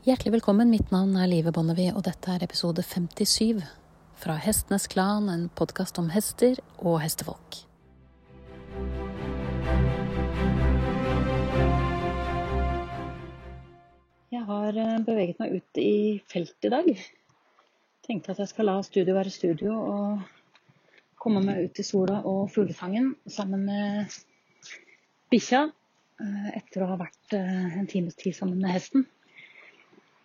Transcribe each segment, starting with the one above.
Hjertelig velkommen. Mitt navn er Live Bonnevie, og dette er episode 57 fra Hestenes Klan, en podkast om hester og hestefolk. Jeg har eh, beveget meg ut i felt i dag. Tenkte at jeg skal la studio være studio og komme meg ut i sola og fuglesangen sammen med bikkja eh, etter å ha vært eh, en times tid sammen med hesten.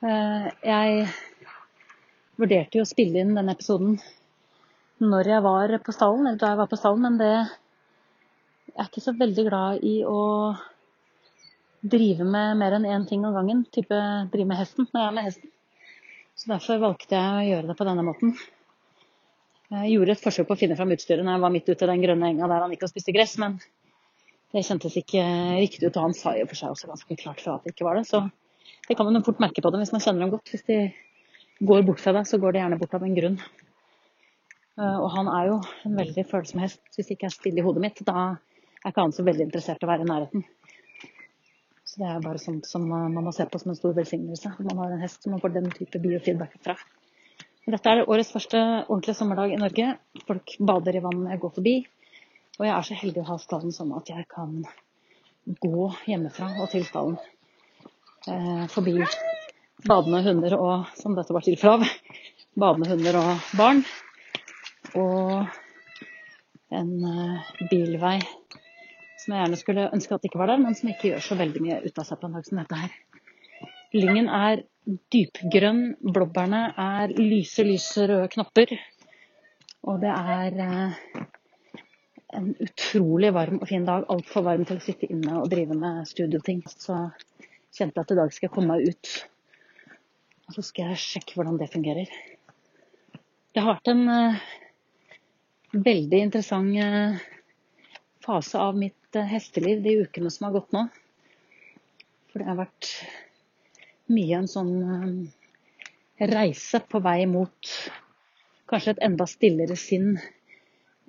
Jeg vurderte jo å spille inn denne episoden når jeg var på stallen, eller da jeg var på stallen, men det jeg er ikke så veldig glad i å drive med mer enn én ting om gangen. Type drive med hesten når jeg er med hesten. Så derfor valgte jeg å gjøre det på denne måten. Jeg gjorde et forsøk på å finne fram utstyret når jeg var midt ute i den grønne enga der han gikk og spiste gress, men det kjentes ikke riktig ut. Og han sa jo for seg også ganske klart fra at det ikke var det. Så det kan man jo fort merke på dem hvis man kjenner dem godt. Hvis de går bort fra deg, så går de gjerne bort av en grunn. Eh, og han er jo en veldig følsom hest. Hvis det ikke er stille i hodet mitt, da er ikke han så veldig interessert i å være i nærheten. Så det er bare sånt som man må se på som en stor velsignelse. Man har en hest som man får den type biofeedback fra. Dette er årets første ordentlige sommerdag i Norge. Folk bader i vann jeg går forbi. Og jeg er så heldig å ha stallen sånn at jeg kan gå hjemmefra og til stallen. Eh, forbi badende hunder og, som dette var tilfellet av, badende hunder og barn. Og en uh, bilvei som jeg gjerne skulle ønske at ikke var der, men som ikke gjør så veldig mye ut av seg på en dag som dette her. Lyngen er dypgrønn, blåbærene er lyse, lyse røde knopper. Og det er uh, en utrolig varm og fin dag. Altfor varm til å sitte inne og drive med studioting. Så kjente at i dag skal jeg komme meg ut og så skal jeg sjekke hvordan det fungerer. Det har vært en uh, veldig interessant uh, fase av mitt uh, hesteliv de ukene som har gått nå. For det har vært mye en sånn reise på vei mot kanskje et enda stillere sinn.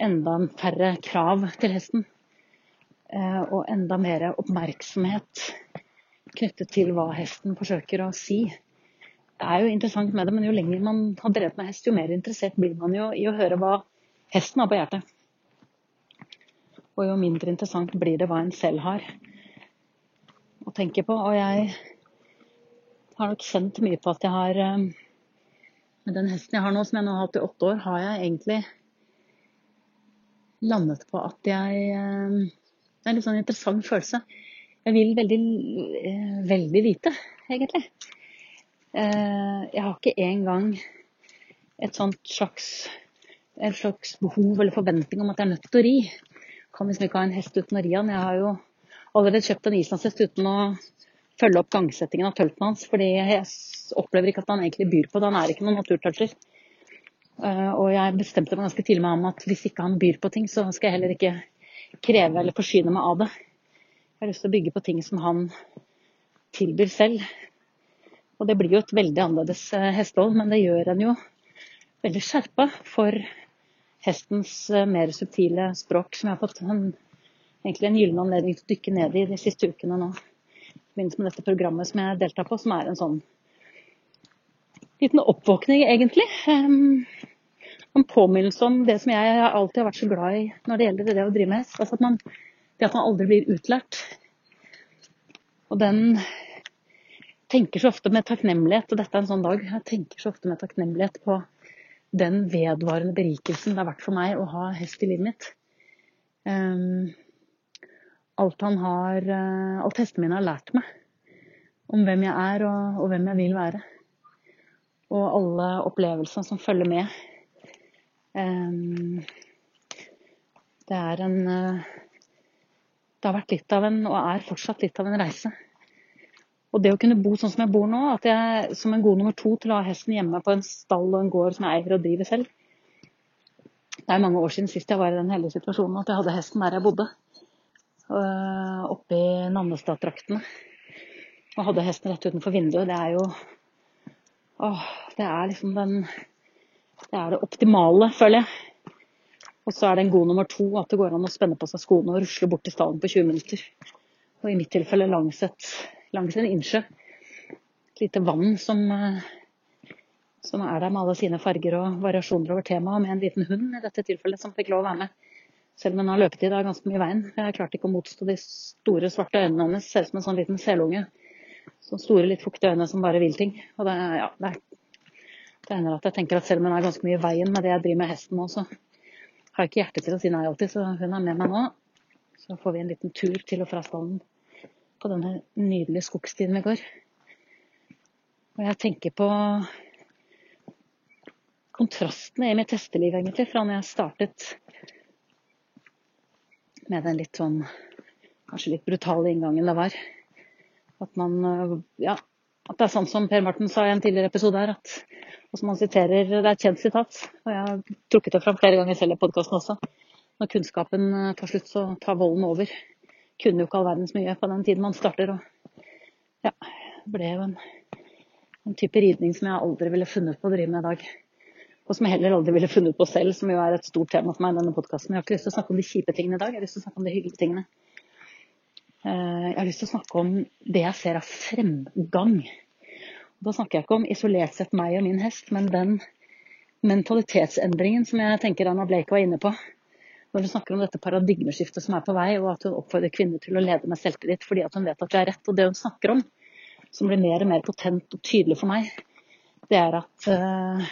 Enda færre krav til hesten. Og enda mer oppmerksomhet knyttet til hva hesten forsøker å si det er jo interessant med det, men jo lenger man har drevet med hest, jo mer interessert blir man jo i å høre hva hesten har på hjertet. Og jo mindre interessant blir det hva en selv har å tenke på. Og jeg har nok kjent mye på at jeg har eh, Med den hesten jeg har nå, som jeg nå har hatt i åtte år, har jeg egentlig landet på at jeg eh, Det er en litt sånn interessant følelse. Jeg vil veldig, eh, veldig lite, egentlig. Eh, jeg har ikke engang et sånt slags, et slags behov eller forventning om at jeg er nødt til å ri. Jeg kan liksom ikke ha en hest uten å ri han. Jeg har jo allerede kjøpt en islandshest uten å følge opp gangsettingen av tølten hans, fordi jeg opplever ikke at han egentlig byr på det. Han er ikke noen naturtølter. Eh, og jeg bestemte meg ganske tidlig med ham at hvis ikke han byr på ting, så skal jeg heller ikke kreve eller forsyne meg av det. Jeg har lyst til å bygge på ting som han tilbyr selv. Og det blir jo et veldig annerledes eh, hestehold, men det gjør en jo veldig skjerpa for hestens eh, mer subtile språk, som jeg har fått en, egentlig en gyllen anledning til å dykke ned i de siste ukene nå. I forbindelse med dette programmet som jeg deltar på, som er en sånn liten oppvåkning, egentlig. en påminnelse om det som jeg alltid har vært så glad i når det gjelder det å drive med hest. Altså at man, det at man aldri blir utlært. Og den tenker så ofte med takknemlighet, og dette er en sånn dag, jeg tenker så ofte med takknemlighet på den vedvarende berikelsen det har vært for meg å ha hest i livet mitt. Um, alt han har uh, Alt hestene mine har lært meg om hvem jeg er og, og, hvem jeg vil være. Og alle opplevelsene som følger med. Um, det er en uh, Det har vært litt av en, og er fortsatt litt av en reise. Og det å kunne bo sånn som jeg bor nå, at jeg som en god nummer to til å ha hesten hjemme på en stall og en gård som jeg eier og driver selv Det er mange år siden sist jeg var i den heldige situasjonen at jeg hadde hesten der jeg bodde. Øh, oppe i Nannestad-traktene. Og hadde hesten rett utenfor vinduet. Det er jo Åh, det er liksom den Det er det optimale, føler jeg. Og så er det en god nummer to at det går an å spenne på seg skoene og rusle bort til stallen på 20 minutter. Og i mitt tilfelle langs et langs en innsjø. et lite vann som, eh, som er der med alle sine farger og variasjoner over temaet, med en liten hund i dette tilfellet som fikk lov å være med. Selv om hun har løpetid av ganske mye veien. Jeg klarte ikke å motstå de store, svarte øynene hennes. Ser ut som en sånn liten selunge. Så store, litt fuktige øyne som bare vil ting. Og det, ja, det, det hender at jeg tenker at selv om hun er ganske mye i veien med det jeg driver med hesten nå, så har ikke hjerte til å si nei alltid. Så hun er med meg nå. Så får vi en liten tur til og fra stallen på denne nydelige skogstien vi går. Og jeg tenker på kontrastene i mitt hesteliv, egentlig, fra når jeg startet med den litt sånn kanskje litt brutale inngangen det var. At man ja, at det er sånn som Per Morten sa i en tidligere episode her, at og som han siterer, det er et kjent sitat, og jeg har trukket det fram flere ganger selv i podkasten også. Når kunnskapen eh, tar slutt, så tar volden over. Kunne jo ikke all verdens mye på den tiden man starter. Og ja, det ble jo en, en type ridning som jeg aldri ville funnet på å drive med i dag og som jeg heller aldri ville funnet på selv, som jo er et stort tema for meg i denne podkasten. Jeg har ikke lyst til å snakke om de kjipe tingene i dag, jeg har lyst til å snakke om de hyggelige tingene. Eh, jeg har lyst til å snakke om det jeg ser av fremgang. Da snakker jeg ikke om isolert sett meg og min hest, men den mentalitetsendringen som jeg tenker Anna Blake var inne på. Når hun snakker om dette paradigmeskiftet som er på vei, og at hun oppfordrer kvinner til å lede med selvtillit fordi hun vet at det er rett. Og det hun snakker om, som blir mer og mer potent og tydelig for meg, det er at uh,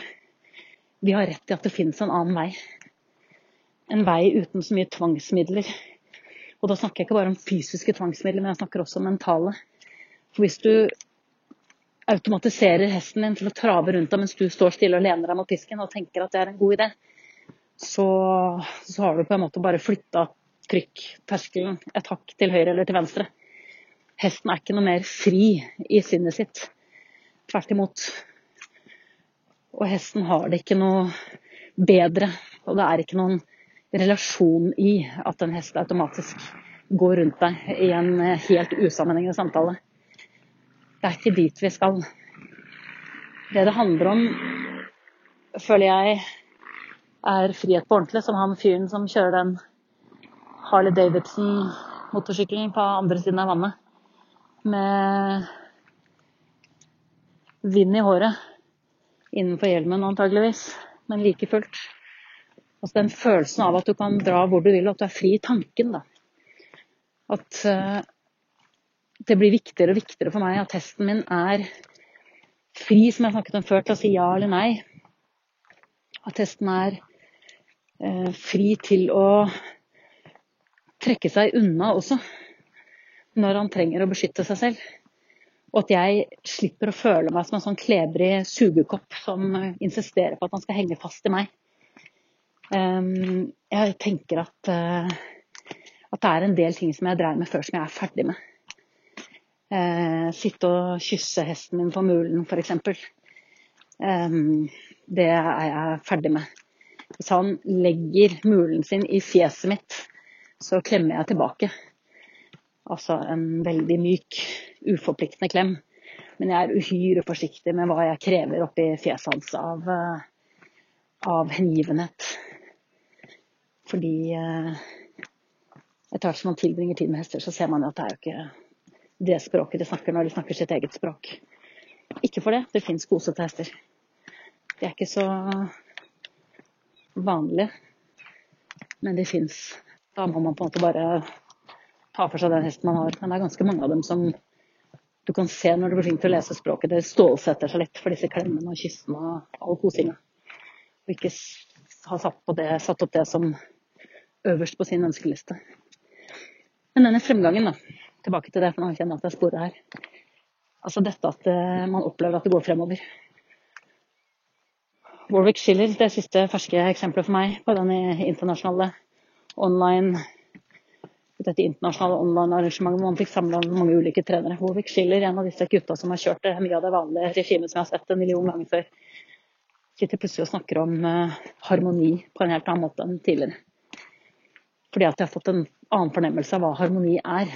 vi har rett i at det finnes en annen vei. En vei uten så mye tvangsmidler. Og da snakker jeg ikke bare om fysiske tvangsmidler, men jeg snakker også om mentale. For hvis du automatiserer hesten din til å trave rundt deg mens du står stille og lener deg mot pisken og tenker at det er en god idé, så, så har du på en måte bare flytta trykkterskelen et hakk til høyre eller til venstre. Hesten er ikke noe mer fri i sinnet sitt. Tvert imot. Og hesten har det ikke noe bedre. Og det er ikke noen relasjon i at en hest automatisk går rundt deg i en helt usammenhengende samtale. Det er ikke dit vi skal. Det det handler om, føler jeg, er frihet på ordentlig, som han fyren som kjører den Harley Davidson-motorsykkelen på andre siden av vannet. Med vind i håret innenfor hjelmen antageligvis, men like fullt. Altså den følelsen av at du kan dra hvor du vil, og at du er fri i tanken. da. At uh, det blir viktigere og viktigere for meg at testen min er fri, som jeg snakket om før, til å si ja eller nei. At testen er uh, fri til å trekke seg unna også, når han trenger å beskytte seg selv. Og at jeg slipper å føle meg som en sånn klebrig sugekopp som insisterer på at han skal henge fast i meg. Ehm, jeg tenker at, eh, at det er en del ting som jeg dreier med før som jeg er ferdig med. Eh, sitte og kysse hesten min på mulen, f.eks. Um, det er jeg ferdig med. Hvis han legger mulen sin i fjeset mitt, så klemmer jeg tilbake. Altså en veldig myk, uforpliktende klem. Men jeg er uhyre forsiktig med hva jeg krever oppi fjeset hans av, eh, av hengivenhet. Fordi eh, etter hvert som man tilbringer tid med hester, så ser man jo at det er jo ikke det språket de snakker når de snakker sitt eget språk. Ikke for det, det fins kosete hester. De er ikke så vanlige, men de fins. Da må man på en måte bare ta for seg den hesten man har. Men det er ganske mange av dem som du kan se når du blir flink til å lese språket. Det stålsetter seg litt for disse klemmene og kyssene og all kosinga. Og ikke ha satt, det, satt, opp det som øverst på sin ønskeliste. Men denne fremgangen, da. Tilbake til det, for nå kjenner jeg at jeg sporer her. Altså dette at eh, man opplever at det går fremover. Warwick Schiller, det siste ferske eksempelet for meg på denne internasjonale online dette internasjonale online-arrangementet hvor man fikk samla mange ulike trenere. Warwick Schiller, en av disse gutta som har kjørt det, mye av det vanlige regimet som jeg har sett en million ganger før, sitter plutselig og snakker om uh, harmoni på en helt annen måte enn tidligere. Fordi at jeg har fått en annen fornemmelse av hva harmoni er.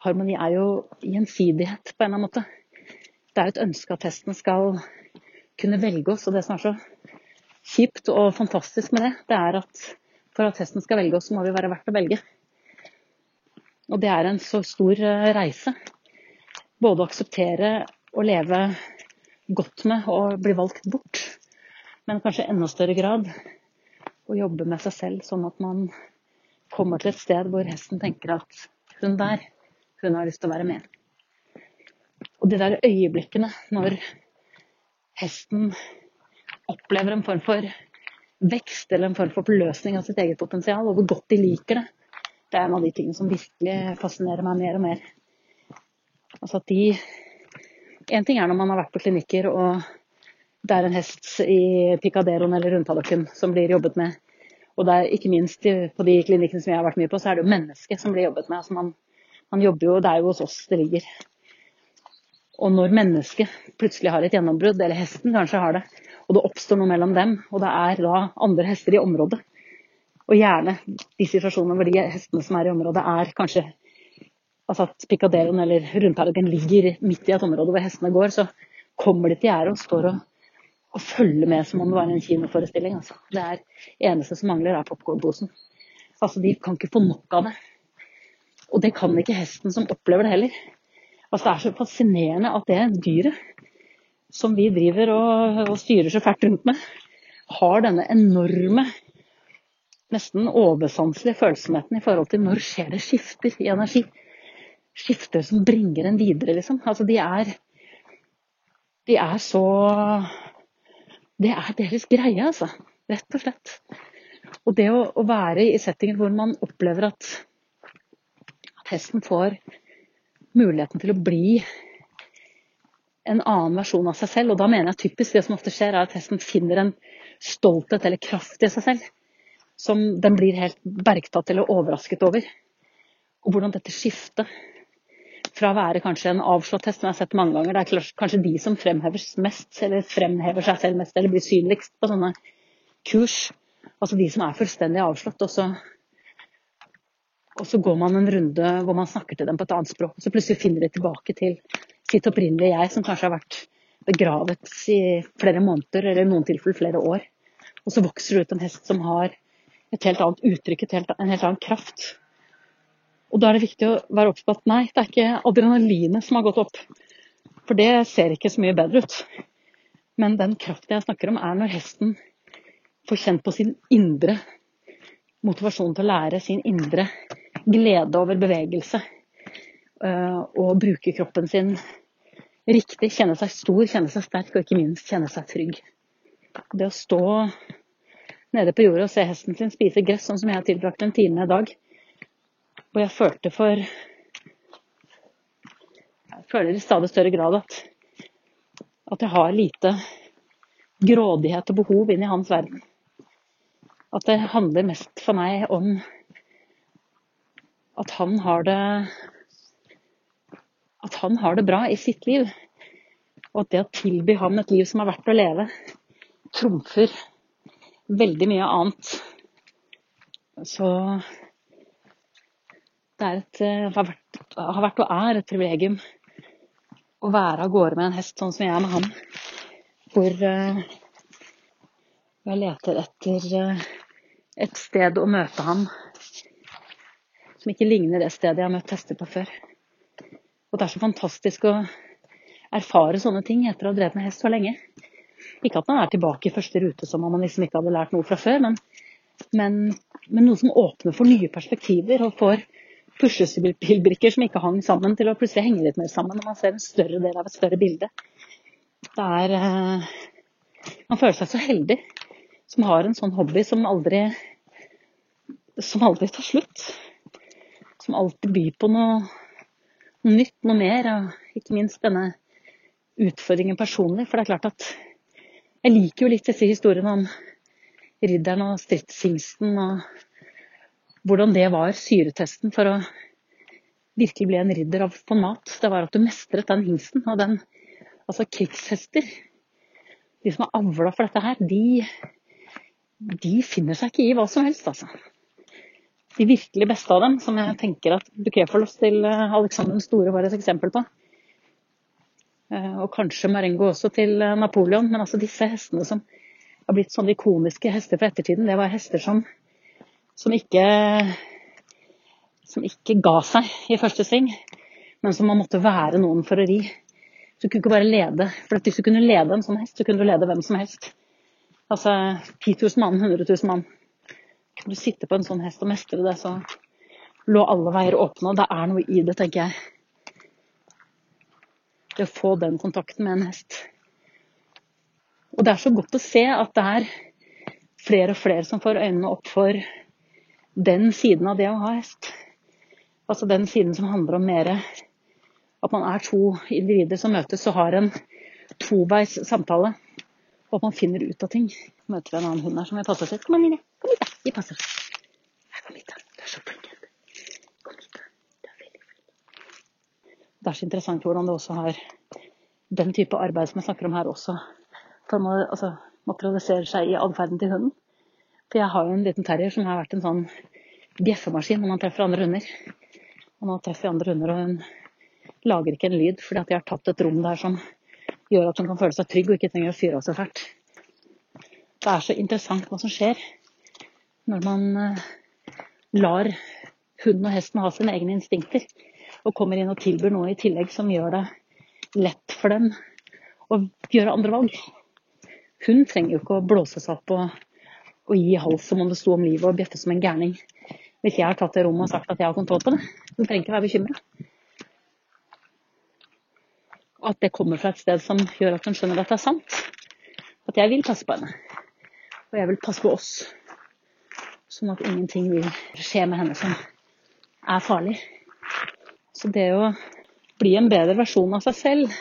Harmoni er jo gjensidighet på en eller annen måte. Det er et ønske at testen skal kunne velge oss. Og det som er så kjipt og fantastisk med det, det er at for at testen skal velge oss, så må vi være verdt å velge. Og det er en så stor eh, reise. både å akseptere å leve godt med og bli valgt bort, men kanskje i enda større grad å jobbe med seg selv, sånn at man kommer til et sted hvor hesten tenker at hun der, hun har lyst til å være med. Og de der øyeblikkene når hesten opplever en form for vekst eller en form for forløsning av sitt eget potensial, og hvor godt de liker det, det er en av de tingene som virkelig fascinerer meg mer og mer. Altså at de En ting er når man har vært på klinikker og det er en hest i picaderoen eller Rundtallokken som blir jobbet med. Og det er ikke minst på de klinikkene som jeg har vært mye på, så er det jo mennesket som blir jobbet med. Altså man, man jobber jo, Det er jo hos oss det ligger. Og når mennesket plutselig har et gjennombrudd, eller hesten kanskje har det, og det oppstår noe mellom dem, og det er da andre hester i området, og gjerne de situasjonene hvor de hestene som er i området, er kanskje altså at picaderoen eller Rundtallokken ligger midt i et område hvor hestene går, så kommer de til gjerdet og står og å følge med som om det var en kinoforestilling. Altså. Det er eneste som mangler, er popkornposen. Altså, de kan ikke få nok av det. Og det kan ikke hesten som opplever det heller. Altså, det er så fascinerende at det dyret som vi driver og, og styrer så fælt rundt med, har denne enorme, nesten oversanselige følsomheten i forhold til når skjer det skifter i energi. Skifter som bringer en videre, liksom. Altså, de er De er så det er deres greie, altså. Rett og slett. Og det å, å være i settinger hvor man opplever at, at hesten får muligheten til å bli en annen versjon av seg selv. Og da mener jeg typisk det som ofte skjer, er at hesten finner en stolthet eller kraft i seg selv som den blir helt bergtatt eller overrasket over. Og hvordan dette skiftet fra å være kanskje en avslått hest, som jeg har sett mange ganger, det er kanskje de som fremhever mest, eller fremhever seg selv mest, eller blir synligst på sånne kurs. Altså de som er fullstendig avslått. Og så, og så går man en runde hvor man snakker til dem på et annet språk. Og så plutselig finner de tilbake til sitt opprinnelige jeg, som kanskje har vært begravet i flere måneder, eller i noen tilfeller flere år. Og så vokser det ut en hest som har et helt annet uttrykk, helt, en helt annen kraft. Og da er det viktig å være obs på at nei, det er ikke adrenalinet som har gått opp. For det ser ikke så mye bedre ut. Men den kraften jeg snakker om, er når hesten får kjent på sin indre motivasjon til å lære, sin indre glede over bevegelse. Eh, og bruke kroppen sin riktig, kjenne seg stor, kjenne seg sterk og ikke minst kjenne seg trygg. Det å stå nede på jorda og se hesten sin spise gress, sånn som jeg har tilbrakt en time i dag, og jeg følte for Jeg føler i stadig større grad at, at jeg har lite grådighet og behov inn i hans verden. At det handler mest for meg om at han har det at han har det bra i sitt liv. Og at det å tilby ham et liv som er verdt å leve, trumfer veldig mye annet. Så det et, eh, har, vært, har, vært, og er et privilegium å være av gårde med en hest sånn som jeg er med ham. Hvor uh, jeg leter etter uh, et sted å møte ham som ikke ligner det stedet jeg har møtt hester på før. Og det er så fantastisk å erfare sånne ting etter å ha drevet med hest så lenge. Ikke at man er tilbake i første rute som om man liksom ikke hadde lært noe fra før, men, men, men noe som åpner for nye perspektiver og får puslespillbrikker som ikke hang sammen, til å plutselig henge litt mer sammen når man ser en større del av et større bilde. Det er eh, Man føler seg så heldig som har en sånn hobby som aldri som aldri tar slutt. Som alltid byr på noe, noe nytt, noe mer. Og ikke minst denne utfordringen personlig. For det er klart at jeg liker jo litt disse historiene om ridderen og stridshingsten og hvordan det var syretesten for å virkelig bli en ridder av mat, Det var at du mestret den hingsten. Og den, altså krigshester, de som er avla for dette her, de, de finner seg ikke i hva som helst, altså. De virkelig beste av dem, som jeg tenker at Bukefolos til eh, Alexander den store var et eksempel på. Eh, og kanskje Marengo også til eh, Napoleon. Men altså disse hestene som har blitt sånne ikoniske hester fra ettertiden, det var hester som som ikke, som ikke ga seg i første sving. men som man måtte være noen for å ri. Du kunne ikke bare lede. For hvis du kunne lede en sånn hest, så kunne du lede hvem som helst. Altså 10 000 mann, 100 000 mann. Kunne du sitte på en sånn hest og mestre det, så lå alle veier åpne. Det er noe i det, tenker jeg. Det å få den kontakten med en hest. Og det er så godt å se at det er flere og flere som får øynene opp for den siden av det å ha hest. Altså den siden som handler om mer at man er to individer som møtes og har en toveis samtale. Og at man finner ut av ting. Møter en annen hund her som vil passe seg. Kom igjen. Kom hit, da. Vi passer oss. Kom hit, da. Du er så flink. Kom hit, da. Du er veldig flink. Det er så interessant hvordan det også har den type arbeid som jeg snakker om her, også for altså, materialiserer seg i atferden til hunden. For jeg har jo en liten terrier som har vært en sånn bjeffemaskin når man treffer andre hunder. Og nå treffer jeg andre hunder, og hun lager ikke en lyd fordi at jeg har tatt et rom der som gjør at hun kan føle seg trygg og ikke trenger å fyre av seg fælt. Det er så interessant hva som skjer når man eh, lar hunden og hesten ha sine egne instinkter og kommer inn og tilbyr noe i tillegg som gjør det lett for dem å gjøre andre valg. Hun trenger jo ikke å blåse seg opp og, og gi hals som om det sto om livet og bjeffe som en gærning hvis jeg har tatt det rommet og sagt at jeg har kontroll på det. Du trenger ikke være bekymra. Og at det kommer fra et sted som gjør at hun skjønner at det er sant. At jeg vil passe på henne. Og jeg vil passe på oss. Sånn at ingenting vil skje med henne som er farlig. Så det å bli en bedre versjon av seg selv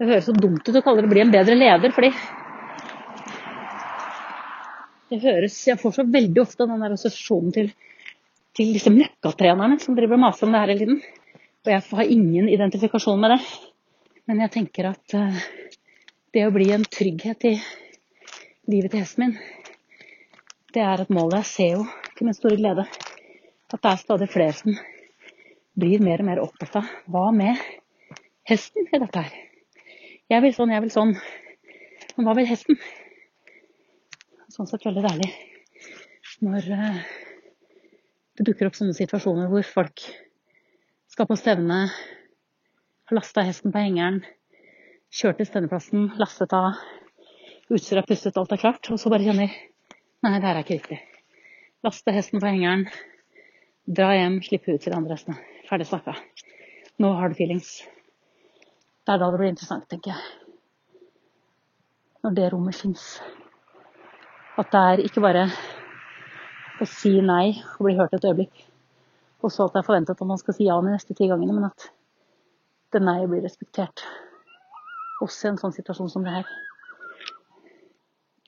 Det høres så dumt ut å kalle det bli en bedre leder, fordi det høres Jeg får så veldig ofte den der assosiasjonen til, til disse møkkatrenerne som driver og maser om det her hele tiden. Og jeg har ingen identifikasjon med det. Men jeg tenker at uh, det å bli en trygghet i livet til hesten min, det er et mål. Jeg ser jo til min store glede at det er stadig flere som blir mer og mer opptatt av hva med hesten i dette her. Jeg vil sånn, jeg vil sånn. Men hva vil hesten? Sånn sett veldig deilig når uh, det dukker opp sånne situasjoner hvor folk skal på stevne har lasta hesten på hengeren, kjørt til stevneplassen, lastet av, utstyret er pustet, alt er klart. Og så bare kjenner Nei, det her er ikke riktig. Laste hesten på hengeren, dra hjem, slippe ut til de andre hestene. Ferdig snakka. Nå har du feelings. Det er da det blir interessant, tenker jeg. Når det rommet fins. At det er ikke bare å si nei og bli hørt et øyeblikk, og så at det er forventet at man skal si ja de neste ti gangene, men at det nei blir respektert. Også i en sånn situasjon som det her.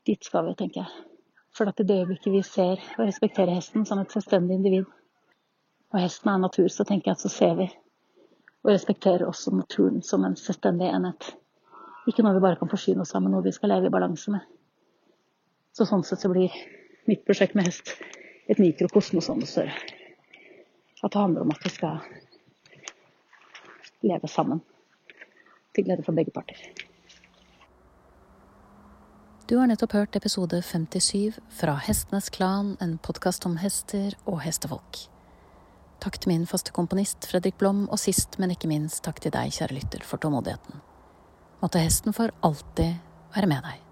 Dit skal vi, tenker jeg. For at i det øyeblikket vi ser og respekterer hesten som et selvstendig individ, og hesten er natur, så tenker jeg at så ser vi og respekterer også naturen som en selvstendig enhet. Ikke noe vi bare kan forsyne oss av, men noe vi skal leve i balanse med. Så sånn sett så blir mitt prosjekt med hest et mikrokosmos om det større. At det handler om at vi skal leve sammen. Til glede for begge parter. Du har nettopp hørt episode 57 fra Hestenes Klan, en podkast om hester og hestefolk. Takk til min faste komponist Fredrik Blom, og sist, men ikke minst takk til deg, kjære lytter, for tålmodigheten. Måtte hesten for alltid være med deg.